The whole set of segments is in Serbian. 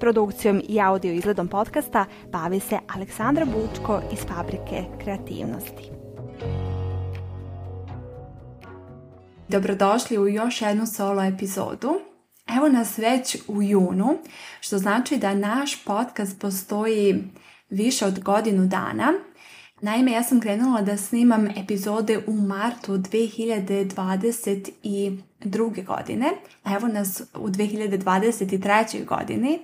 Produkcijom i audio izgledom podcasta bavi se Aleksandra Bučko iz Fabrike kreativnosti. Dobrodošli u još jednu solo epizodu. Evo nas već u junu, što znači da naš podcast postoji više od godinu dana Naime, ja sam krenula da snimam epizode u martu 2022. godine, a evo nas u 2023. godini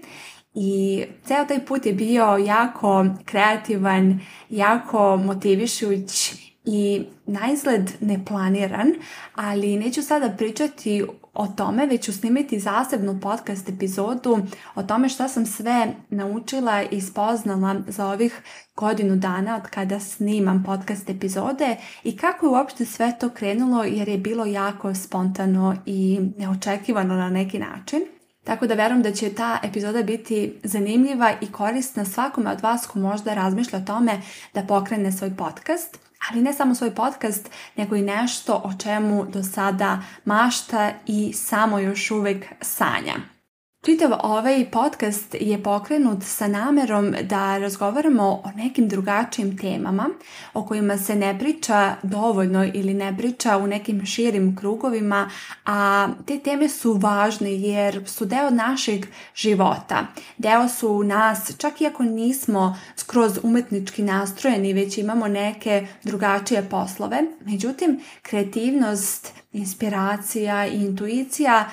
i ceo taj put je bio jako kreativan, jako motivišuć i najzgled neplaniran, ali neću sada pričati o tome, već ću snimiti zasebnu podcast epizodu o tome što sam sve naučila i spoznala za ovih godinu dana od kada snimam podcast epizode i kako je uopšte sve to krenulo jer je bilo jako spontano i neočekivano na neki način. Tako da verujem da će ta epizoda biti zanimljiva i korisna svakome od vas ko možda razmišlja o tome da pokrene svoj podcast ali ne samo svoj podcast, nego i nešto o čemu do sada mašta i samo još uvijek sanja. Čitav ovaj podcast je pokrenut sa namerom da razgovaramo o nekim drugačijim temama o kojima se ne priča dovoljno ili ne priča u nekim širim krugovima, a te teme su važne jer su deo našeg života. Deo su u nas, čak i ako nismo skroz umetnički nastrojeni, već imamo neke drugačije poslove. Međutim, kreativnost, inspiracija i intuicija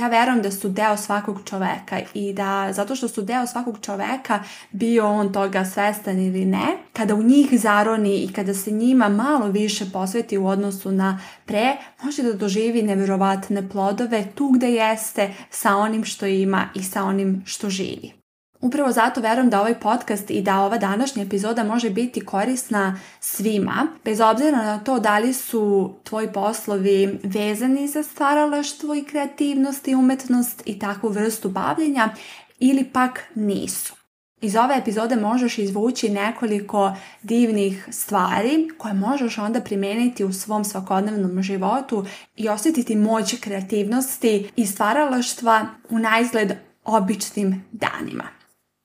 ja verujem da su deo svakog čoveka i da zato što su deo svakog čoveka bio on toga svestan ili ne, kada u njih zaroni i kada se njima malo više posveti u odnosu na pre, može da doživi nevjerovatne plodove tu gde jeste sa onim što ima i sa onim što živi. Upravo zato verujem da ovaj podcast i da ova današnja epizoda može biti korisna svima, bez obzira na to da li su tvoji poslovi vezani za stvaralaštvo i kreativnost i umetnost i takvu vrstu bavljenja ili pak nisu. Iz ove epizode možeš izvući nekoliko divnih stvari koje možeš onda primijeniti u svom svakodnevnom životu i osjetiti moć kreativnosti i stvaralaštva u najzgled običnim danima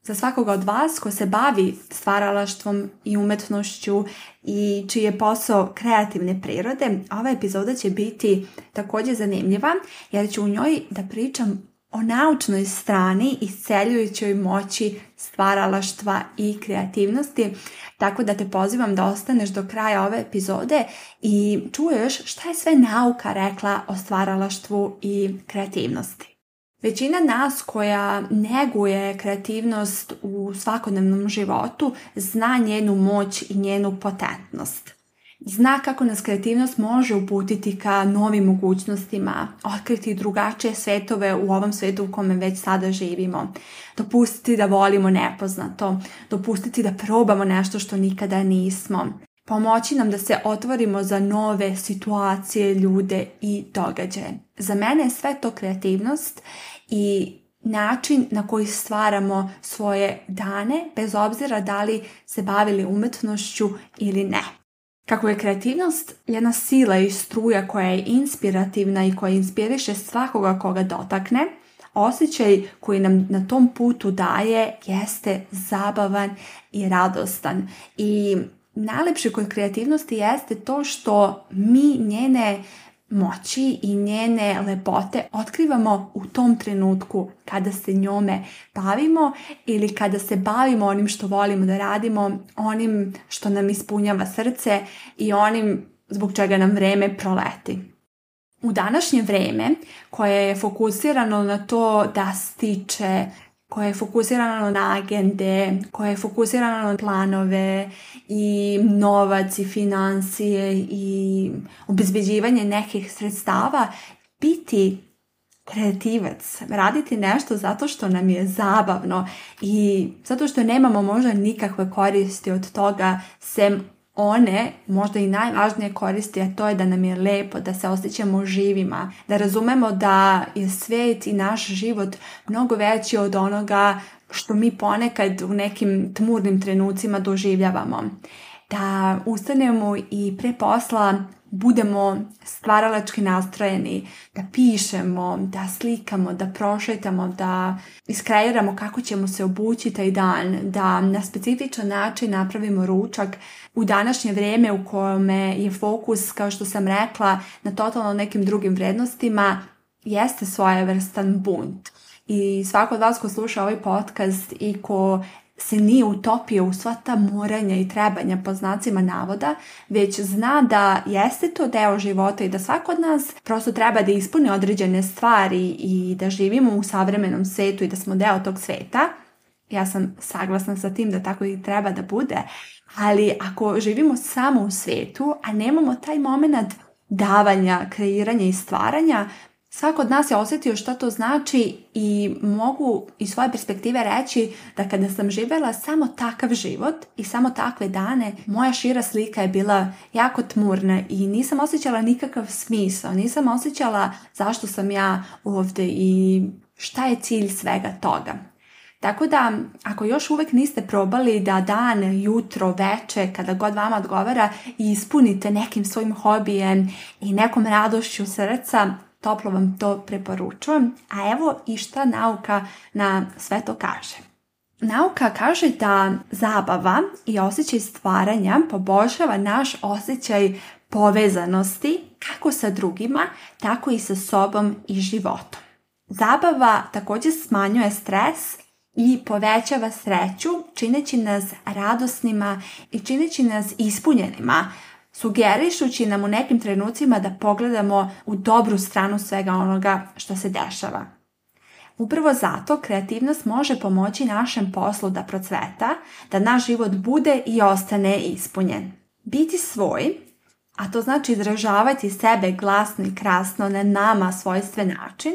za svakoga od vas ko se bavi stvaralaštvom i umetnošću i čiji je posao kreativne prirode, ova epizoda će biti također zanimljiva jer ću u njoj da pričam o naučnoj strani i celjujućoj moći stvaralaštva i kreativnosti. Tako da te pozivam da ostaneš do kraja ove epizode i čuješ šta je sve nauka rekla o stvaralaštvu i kreativnosti. Većina nas koja neguje kreativnost u svakodnevnom životu zna njenu moć i njenu potentnost. Zna kako nas kreativnost može uputiti ka novim mogućnostima, otkriti drugačije svetove u ovom svetu u kome već sada živimo, dopustiti da volimo nepoznato, dopustiti da probamo nešto što nikada nismo, pomoći nam da se otvorimo za nove situacije, ljude i događaje. Za mene je sve to kreativnost i način na koji stvaramo svoje dane, bez obzira da li se bavili umetnošću ili ne. Kako je kreativnost jedna sila i struja koja je inspirativna i koja inspiriše svakoga koga dotakne, osjećaj koji nam na tom putu daje jeste zabavan i radostan. I najlepše kod kreativnosti jeste to što mi njene moći i njene lepote otkrivamo u tom trenutku kada se njome bavimo ili kada se bavimo onim što volimo da radimo, onim što nam ispunjava srce i onim zbog čega nam vreme proleti. U današnje vreme koje je fokusirano na to da stiče koje je fokusirana na agende, koje je fokusirano na planove i novac i financije i obezbeđivanje nekih sredstava, biti kreativac, raditi nešto zato što nam je zabavno i zato što nemamo možda nikakve koristi od toga sem one možda i najvažnije koristi, a to je da nam je lepo, da se osjećamo živima, da razumemo da je svijet i naš život mnogo veći od onoga što mi ponekad u nekim tmurnim trenucima doživljavamo da ustanemo i pre posla budemo stvaralački nastrojeni, da pišemo, da slikamo, da prošetamo, da iskreiramo kako ćemo se obući taj dan, da na specifičan način napravimo ručak u današnje vrijeme u kojem je fokus, kao što sam rekla, na totalno nekim drugim vrednostima, jeste svojevrstan bunt. I svako od vas ko sluša ovaj podcast i ko se nije utopio u sva ta moranja i trebanja po znacima navoda, već zna da jeste to deo života i da svako od nas prosto treba da ispuni određene stvari i da živimo u savremenom svetu i da smo deo tog sveta. Ja sam saglasna sa tim da tako i treba da bude, ali ako živimo samo u svetu, a nemamo taj moment davanja, kreiranja i stvaranja, Svako od nas je osjetio što to znači i mogu iz svoje perspektive reći da kada sam živjela samo takav život i samo takve dane, moja šira slika je bila jako tmurna i nisam osjećala nikakav smisao, nisam osjećala zašto sam ja ovdje i šta je cilj svega toga. Tako da, ako još uvijek niste probali da dan, jutro, veče, kada god vama odgovara i ispunite nekim svojim hobijem i nekom radošću srca, toplo vam to preporučujem. A evo i šta nauka na sve to kaže. Nauka kaže da zabava i osjećaj stvaranja poboljšava naš osjećaj povezanosti kako sa drugima, tako i sa sobom i životom. Zabava također smanjuje stres i povećava sreću čineći nas radosnima i čineći nas ispunjenima sugerišući nam u nekim trenucima da pogledamo u dobru stranu svega onoga što se dešava. Upravo zato kreativnost može pomoći našem poslu da procveta, da naš život bude i ostane ispunjen. Biti svoj a to znači izražavati sebe glasno i krasno na nama svojstven način,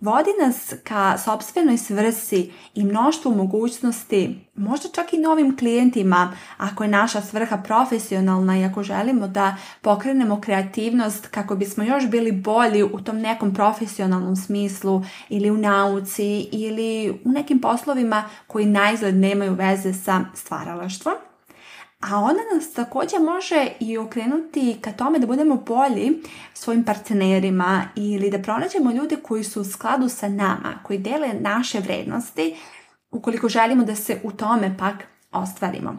vodi nas ka sobstvenoj svrsi i mnoštvu mogućnosti, možda čak i novim klijentima, ako je naša svrha profesionalna i ako želimo da pokrenemo kreativnost kako bismo još bili bolji u tom nekom profesionalnom smislu ili u nauci ili u nekim poslovima koji najzgled nemaju veze sa stvaralaštvom a ona nas također može i okrenuti ka tome da budemo bolji svojim partnerima ili da pronađemo ljude koji su u skladu sa nama, koji dele naše vrednosti ukoliko želimo da se u tome pak ostvarimo.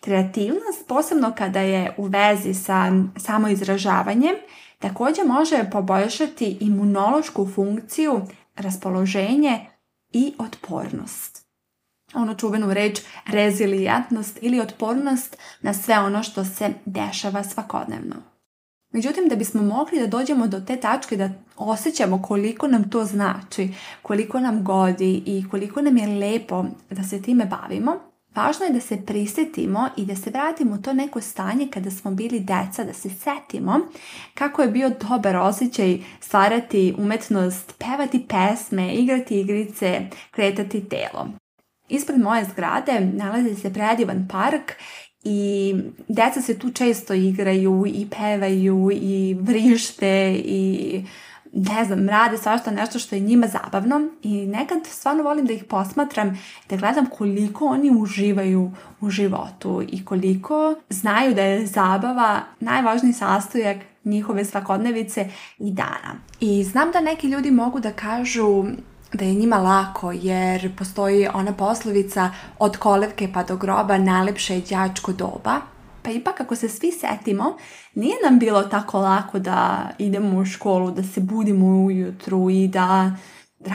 Kreativnost, posebno kada je u vezi sa samoizražavanjem, također može poboljšati imunološku funkciju, raspoloženje i otpornost onu čuvenu reč rezilijatnost ili otpornost na sve ono što se dešava svakodnevno. Međutim, da bismo mogli da dođemo do te tačke da osjećamo koliko nam to znači, koliko nam godi i koliko nam je lepo da se time bavimo, važno je da se prisjetimo i da se vratimo u to neko stanje kada smo bili deca, da se setimo kako je bio dobar osjećaj stvarati umetnost, pevati pesme, igrati igrice, kretati telo. Ispred moje zgrade nalazi se predivan park i deca se tu često igraju i pevaju i vrište i ne znam, rade svašta nešto što je njima zabavno i nekad stvarno volim da ih posmatram da gledam koliko oni uživaju u životu i koliko znaju da je zabava najvažniji sastojak njihove svakodnevice i dana. I znam da neki ljudi mogu da kažu da je njima lako jer postoji ona poslovica od kolevke pa do groba najlepše je djačko doba. Pa ipak ako se svi setimo, nije nam bilo tako lako da idemo u školu, da se budimo ujutru i da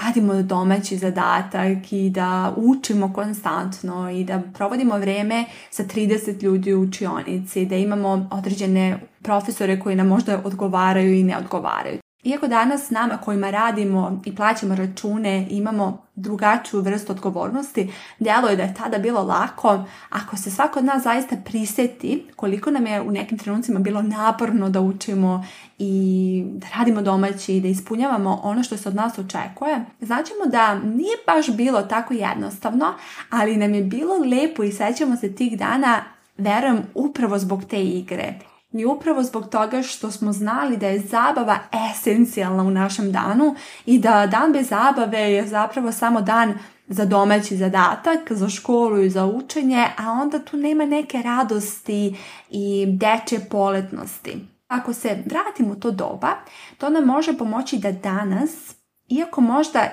radimo domaći zadatak i da učimo konstantno i da provodimo vrijeme sa 30 ljudi u učionici, da imamo određene profesore koji nam možda odgovaraju i ne odgovaraju. Iako danas s nama kojima radimo i plaćamo račune imamo drugačiju vrstu odgovornosti, djelo je da je tada bilo lako. Ako se svako od nas zaista prisjeti koliko nam je u nekim trenucima bilo naporno da učimo i da radimo domaći i da ispunjavamo ono što se od nas očekuje, značimo da nije baš bilo tako jednostavno, ali nam je bilo lijepo i sećamo se tih dana, verujem, upravo zbog te igre i upravo zbog toga što smo znali da je zabava esencijalna u našem danu i da dan bez zabave je zapravo samo dan za domaći zadatak, za školu i za učenje, a onda tu nema neke radosti i deče poletnosti. Ako se vratimo to doba, to nam može pomoći da danas, iako možda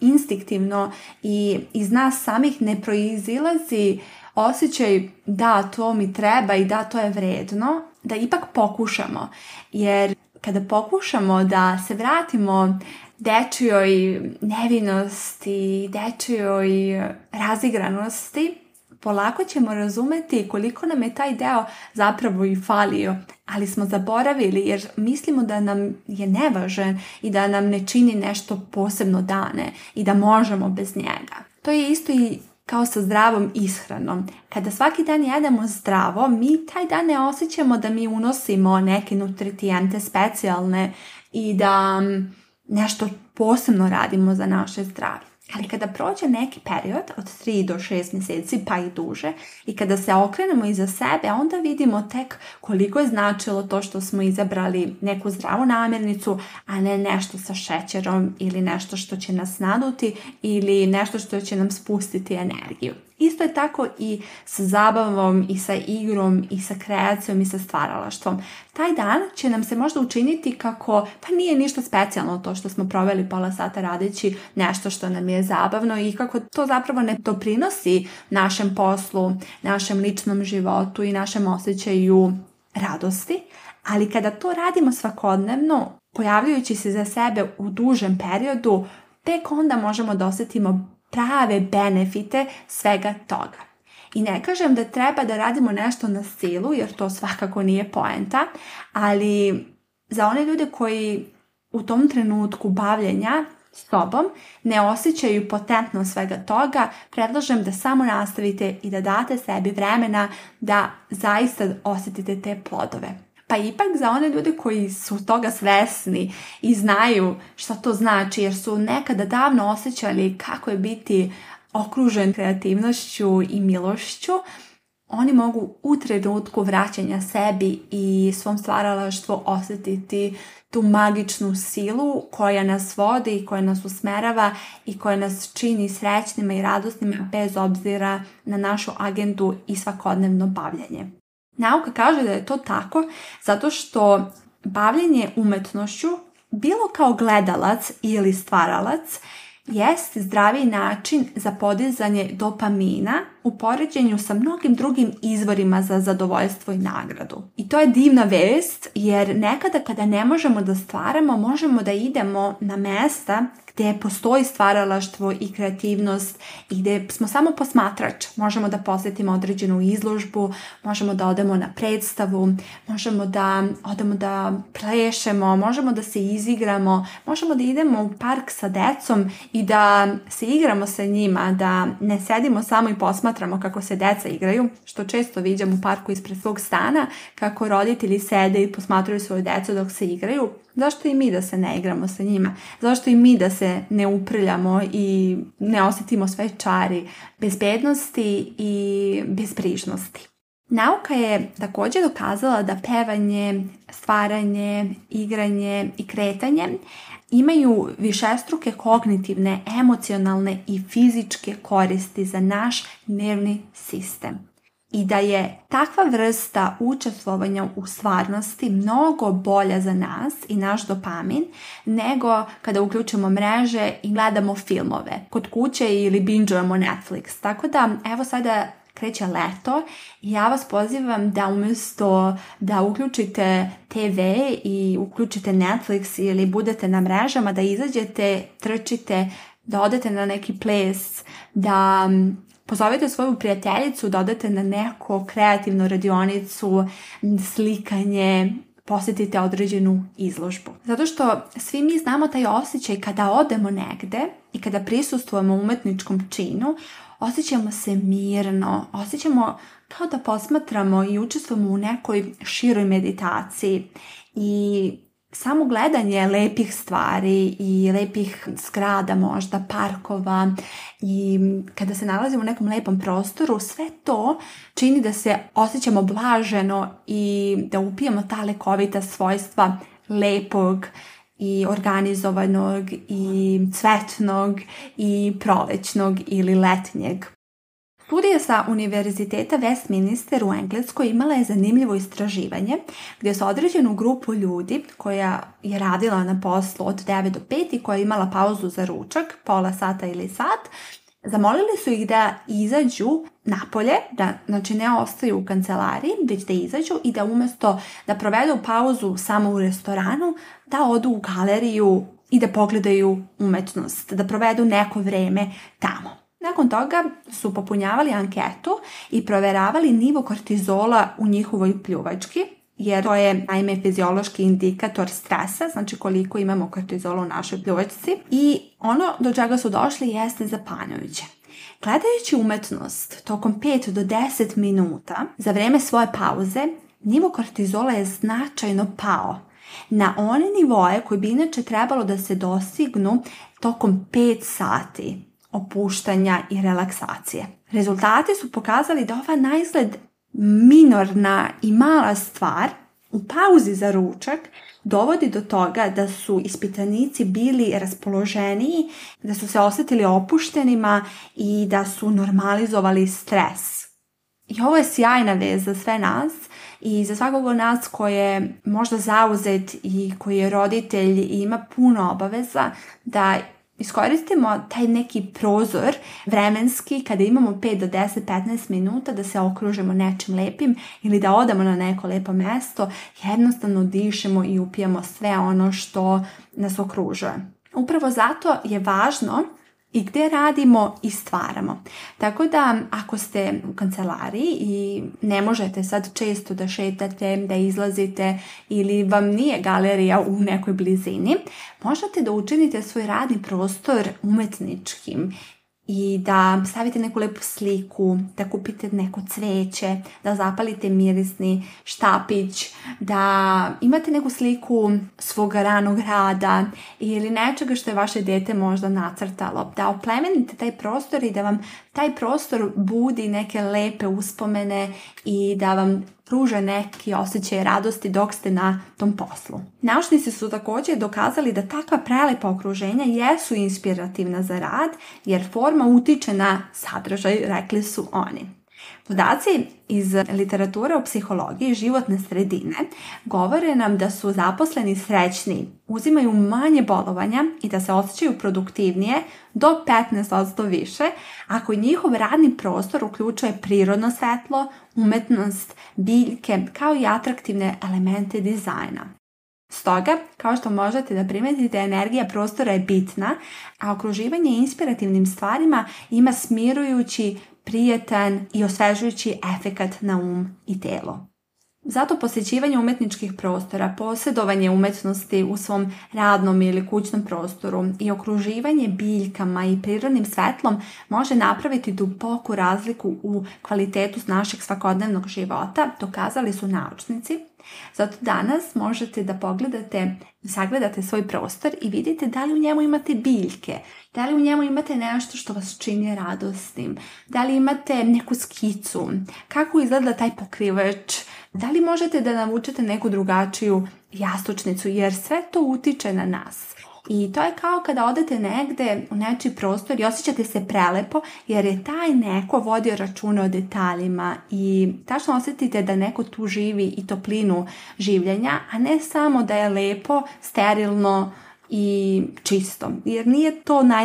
instiktivno i iz nas samih ne proizilazi osjećaj da to mi treba i da to je vredno, da ipak pokušamo. Jer kada pokušamo da se vratimo dečijoj nevinosti, dečijoj razigranosti, polako ćemo razumeti koliko nam je taj deo zapravo i falio, ali smo zaboravili jer mislimo da nam je nevažen i da nam ne čini nešto posebno dane i da možemo bez njega. To je isto i kao sa zdravom ishranom. Kada svaki dan jedemo zdravo, mi taj dan ne osjećamo da mi unosimo neke nutritijente specijalne i da mm, nešto posebno radimo za naše zdravlje. Ali kada prođe neki period od 3 do 6 mjeseci pa i duže i kada se okrenemo iza sebe onda vidimo tek koliko je značilo to što smo izabrali neku zdravu namirnicu, a ne nešto sa šećerom ili nešto što će nas naduti ili nešto što će nam spustiti energiju. Isto je tako i sa zabavom i sa igrom i sa kreacijom i sa stvaralaštvom. Taj dan će nam se možda učiniti kako pa nije ništa specijalno to što smo proveli pola sata radeći nešto što nam je zabavno i kako to zapravo ne doprinosi našem poslu, našem ličnom životu i našem osjećaju radosti. Ali kada to radimo svakodnevno, pojavljujući se za sebe u dužem periodu, tek onda možemo da osjetimo prave benefite svega toga. I ne kažem da treba da radimo nešto na silu, jer to svakako nije poenta, ali za one ljude koji u tom trenutku bavljenja s tobom ne osjećaju potentno svega toga, predlažem da samo nastavite i da date sebi vremena da zaista osjetite te plodove. Pa ipak za one ljude koji su toga svesni i znaju što to znači jer su nekada davno osjećali kako je biti okružen kreativnošću i milošću, oni mogu u trenutku vraćanja sebi i svom stvaralaštvu osjetiti tu magičnu silu koja nas vodi i koja nas usmerava i koja nas čini srećnima i radosnima bez obzira na našu agendu i svakodnevno bavljanje. Nauka kaže da je to tako zato što bavljenje umetnošću, bilo kao gledalac ili stvaralac, jest zdravi način za podizanje dopamina u poređenju sa mnogim drugim izvorima za zadovoljstvo i nagradu. I to je divna vest jer nekada kada ne možemo da stvaramo, možemo da idemo na mesta gdje postoji stvaralaštvo i kreativnost i gdje smo samo posmatrač. Možemo da posjetimo određenu izložbu, možemo da odemo na predstavu, možemo da odemo da plešemo, možemo da se izigramo, možemo da idemo u park sa decom i da se igramo sa njima, da ne sedimo samo i posmatramo kako se deca igraju, što često viđam u parku ispred svog stana, kako roditelji sede i posmatraju svoje djecu dok se igraju. Zašto i mi da se ne igramo sa njima? Zašto i mi da se se ne uprljamo i ne osjetimo sve čari bezbednosti i bezbrižnosti. Nauka je također dokazala da pevanje, stvaranje, igranje i kretanje imaju višestruke kognitivne, emocionalne i fizičke koristi za naš nervni sistem i da je takva vrsta učestvovanja u stvarnosti mnogo bolja za nas i naš dopamin nego kada uključimo mreže i gledamo filmove kod kuće ili binđujemo Netflix. Tako da evo sada kreće leto i ja vas pozivam da umjesto da uključite TV i uključite Netflix ili budete na mrežama, da izađete, trčite, da odete na neki ples, da pozovite svoju prijateljicu da odete na neku kreativnu radionicu, slikanje, posjetite određenu izložbu. Zato što svi mi znamo taj osjećaj kada odemo negde i kada prisustujemo umetničkom činu, osjećamo se mirno, osjećamo kao da posmatramo i učestvujemo u nekoj široj meditaciji i samo gledanje lepih stvari i lepih zgrada možda, parkova i kada se nalazimo u nekom lepom prostoru, sve to čini da se osjećamo blaženo i da upijemo ta lekovita svojstva lepog i organizovanog i cvetnog i prolećnog ili letnjeg Studija sa Univerziteta Westminster u Engleskoj imala je zanimljivo istraživanje gdje su određenu grupu ljudi koja je radila na poslu od 9 do 5 i koja je imala pauzu za ručak, pola sata ili sat, zamolili su ih da izađu napolje, da znači ne ostaju u kancelariji, već da izađu i da umjesto da provedu pauzu samo u restoranu, da odu u galeriju i da pogledaju umetnost, da provedu neko vrijeme tamo. Nakon toga su popunjavali anketu i proveravali nivo kortizola u njihovoj pljuvački, jer to je naime fiziološki indikator stresa, znači koliko imamo kortizola u našoj pljuvačci i ono do čega su došli jeste zapanjujuće. Gledajući umetnost tokom 5 do 10 minuta za vrijeme svoje pauze, nivo kortizola je značajno pao na one nivoje koje bi inače trebalo da se dosignu tokom 5 sati opuštanja i relaksacije. Rezultati su pokazali da ova najzgled minorna i mala stvar u pauzi za ručak dovodi do toga da su ispitanici bili raspoloženiji, da su se osjetili opuštenima i da su normalizovali stres. I ovo je sjajna vez za sve nas i za svakog od nas koji je možda zauzet i koji je roditelj i ima puno obaveza da iskoristimo taj neki prozor vremenski kada imamo 5 do 10, 15 minuta da se okružimo nečim lepim ili da odamo na neko lepo mesto, jednostavno dišemo i upijemo sve ono što nas okružuje. Upravo zato je važno i gdje radimo i stvaramo. Tako da ako ste u kancelariji i ne možete sad često da šetate, da izlazite ili vam nije galerija u nekoj blizini, možete da učinite svoj radni prostor umetničkim i da stavite neku lepu sliku, da kupite neko cveće, da zapalite mirisni štapić, da imate neku sliku svoga ranog rada ili nečega što je vaše dijete možda nacrtalo. Da oplemenite taj prostor i da vam taj prostor budi neke lepe uspomene i da vam pruža neki osjećaj radosti dok ste na tom poslu. Naučnici su također dokazali da takva prelepa okruženja jesu inspirativna za rad jer forma utiče na sadržaj, rekli su oni. Podaci iz literature o psihologiji životne sredine govore nam da su zaposleni srećni, uzimaju manje bolovanja i da se osjećaju produktivnije do 15% više ako njihov radni prostor uključuje prirodno svetlo, umetnost, biljke kao i atraktivne elemente dizajna. Stoga, kao što možete da primetite, energija prostora je bitna, a okruživanje inspirativnim stvarima ima smirujući prijetan i osvežujući efekat na um i telo. Zato posjećivanje umetničkih prostora, posjedovanje umetnosti u svom radnom ili kućnom prostoru i okruživanje biljkama i prirodnim svetlom može napraviti duboku razliku u kvalitetu našeg svakodnevnog života, dokazali su naučnici zato danas možete da pogledate, sagledate svoj prostor i vidite da li u njemu imate biljke, da li u njemu imate nešto što vas čini radosnim, da li imate neku skicu, kako izgleda taj pokrivač, da li možete da navučete neku drugačiju jastučnicu jer sve to utiče na nas. I to je kao kada odete negde u nečiji prostor i osjećate se prelepo jer je taj neko vodio računa o detaljima i tačno osjetite da neko tu živi i toplinu življenja, a ne samo da je lepo, sterilno i čisto. Jer nije to na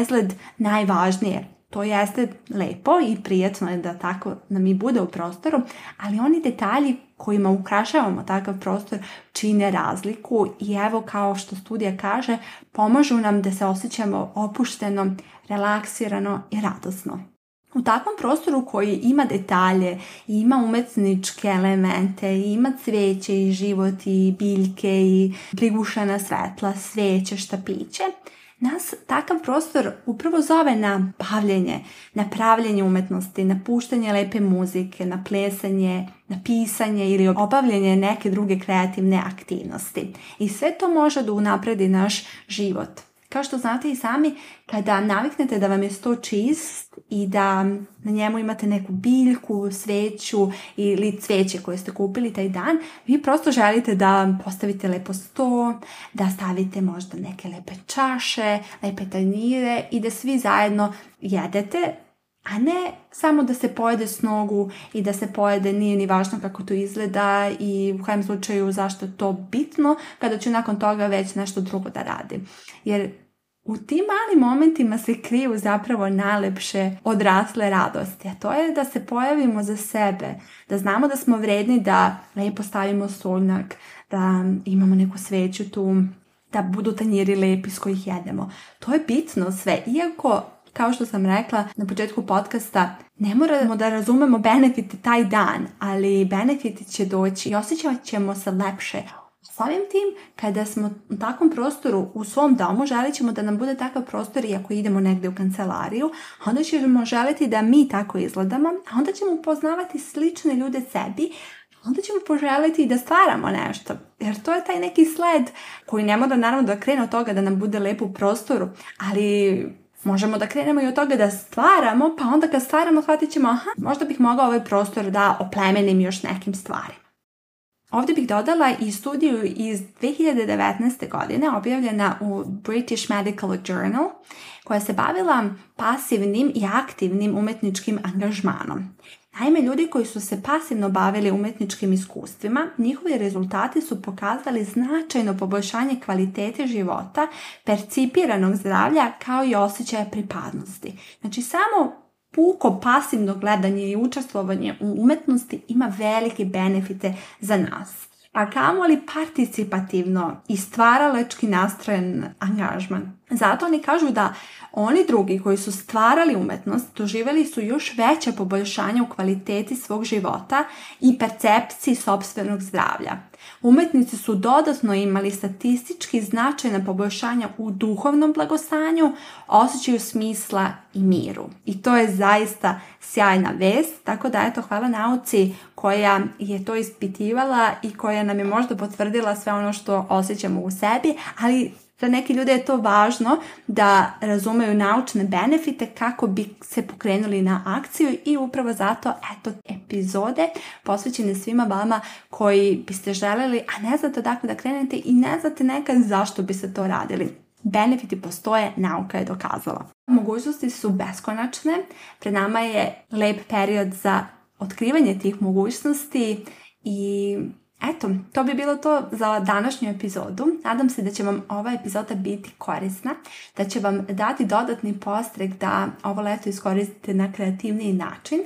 najvažnije. To jeste lepo i prijetno je da tako nam i bude u prostoru, ali oni detalji kojima ukrašavamo takav prostor čine razliku i evo kao što studija kaže pomažu nam da se osjećamo opušteno, relaksirano i radosno. U takvom prostoru koji ima detalje, ima umetničke elemente, ima cveće i život i biljke i prigušena svetla, sveće, štapiće, nas takav prostor upravo zove na bavljenje, na pravljenje umetnosti, na puštanje lepe muzike, na plesanje, na pisanje ili obavljanje neke druge kreativne aktivnosti. I sve to može da unapredi naš život. Kao što znate i sami, kada naviknete da vam je sto čist, i da na njemu imate neku biljku, sveću ili cveće koje ste kupili taj dan, vi prosto želite da postavite lepo sto, da stavite možda neke lepe čaše, lepe tanjire i da svi zajedno jedete, a ne samo da se pojede s nogu i da se pojede, nije ni važno kako to izgleda i u kojem slučaju zašto je to bitno, kada ću nakon toga već nešto drugo da radim. Jer u tim malim momentima se kriju zapravo najlepše odrasle radosti, a to je da se pojavimo za sebe, da znamo da smo vredni da ne postavimo solnak, da imamo neku sveću tu, da budu tanjiri lepi s kojih jedemo. To je bitno sve, iako kao što sam rekla na početku podcasta, ne moramo da razumemo benefite taj dan, ali benefiti će doći i osjećat ćemo se lepše. Samim tim, kada smo u takvom prostoru u svom domu, želit ćemo da nam bude takav prostor i ako idemo negdje u kancelariju, onda ćemo želiti da mi tako izgledamo, a onda ćemo poznavati slične ljude sebi, onda ćemo poželiti da stvaramo nešto. Jer to je taj neki sled koji ne da naravno da krene od toga da nam bude lepo u prostoru, ali možemo da krenemo i od toga da stvaramo, pa onda kad stvaramo shvatit ćemo, aha, možda bih mogao ovaj prostor da oplemenim još nekim stvarima. Ovdje bih dodala i studiju iz 2019. godine objavljena u British Medical Journal koja se bavila pasivnim i aktivnim umetničkim angažmanom. Naime, ljudi koji su se pasivno bavili umetničkim iskustvima, njihovi rezultati su pokazali značajno poboljšanje kvalitete života, percipiranog zdravlja kao i osjećaja pripadnosti. Znači, samo puko pasivno gledanje i učestvovanje u umetnosti ima velike benefite za nas. A kamoli participativno i stvaralački nastrojen angažman. Zato oni kažu da oni drugi koji su stvarali umetnost doživjeli su još veće poboljšanje u kvaliteti svog života i percepciji sobstvenog zdravlja. Umetnici su dodatno imali statistički značajna poboljšanja u duhovnom blagostanju, osjećaju smisla i miru. I to je zaista sjajna vez, tako da eto hvala nauci koja je to ispitivala i koja nam je možda potvrdila sve ono što osjećamo u sebi, ali za neke ljude je to važno da razumeju naučne benefite kako bi se pokrenuli na akciju i upravo zato eto epizode posvećene svima vama koji biste želeli, a ne znate odakle da krenete i ne znate nekad zašto biste to radili. Benefiti postoje, nauka je dokazala. Mogućnosti su beskonačne, pred nama je lep period za otkrivanje tih mogućnosti i Eto, to bi bilo to za današnju epizodu. Nadam se da će vam ova epizoda biti korisna, da će vam dati dodatni postrek da ovo leto iskoristite na kreativniji način.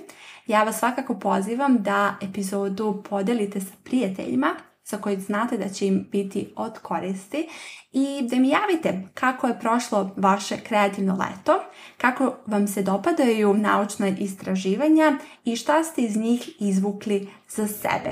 Ja vas svakako pozivam da epizodu podelite sa prijateljima za koje znate da će im biti od koristi i da mi javite kako je prošlo vaše kreativno leto, kako vam se dopadaju naučna istraživanja i šta ste iz njih izvukli za sebe.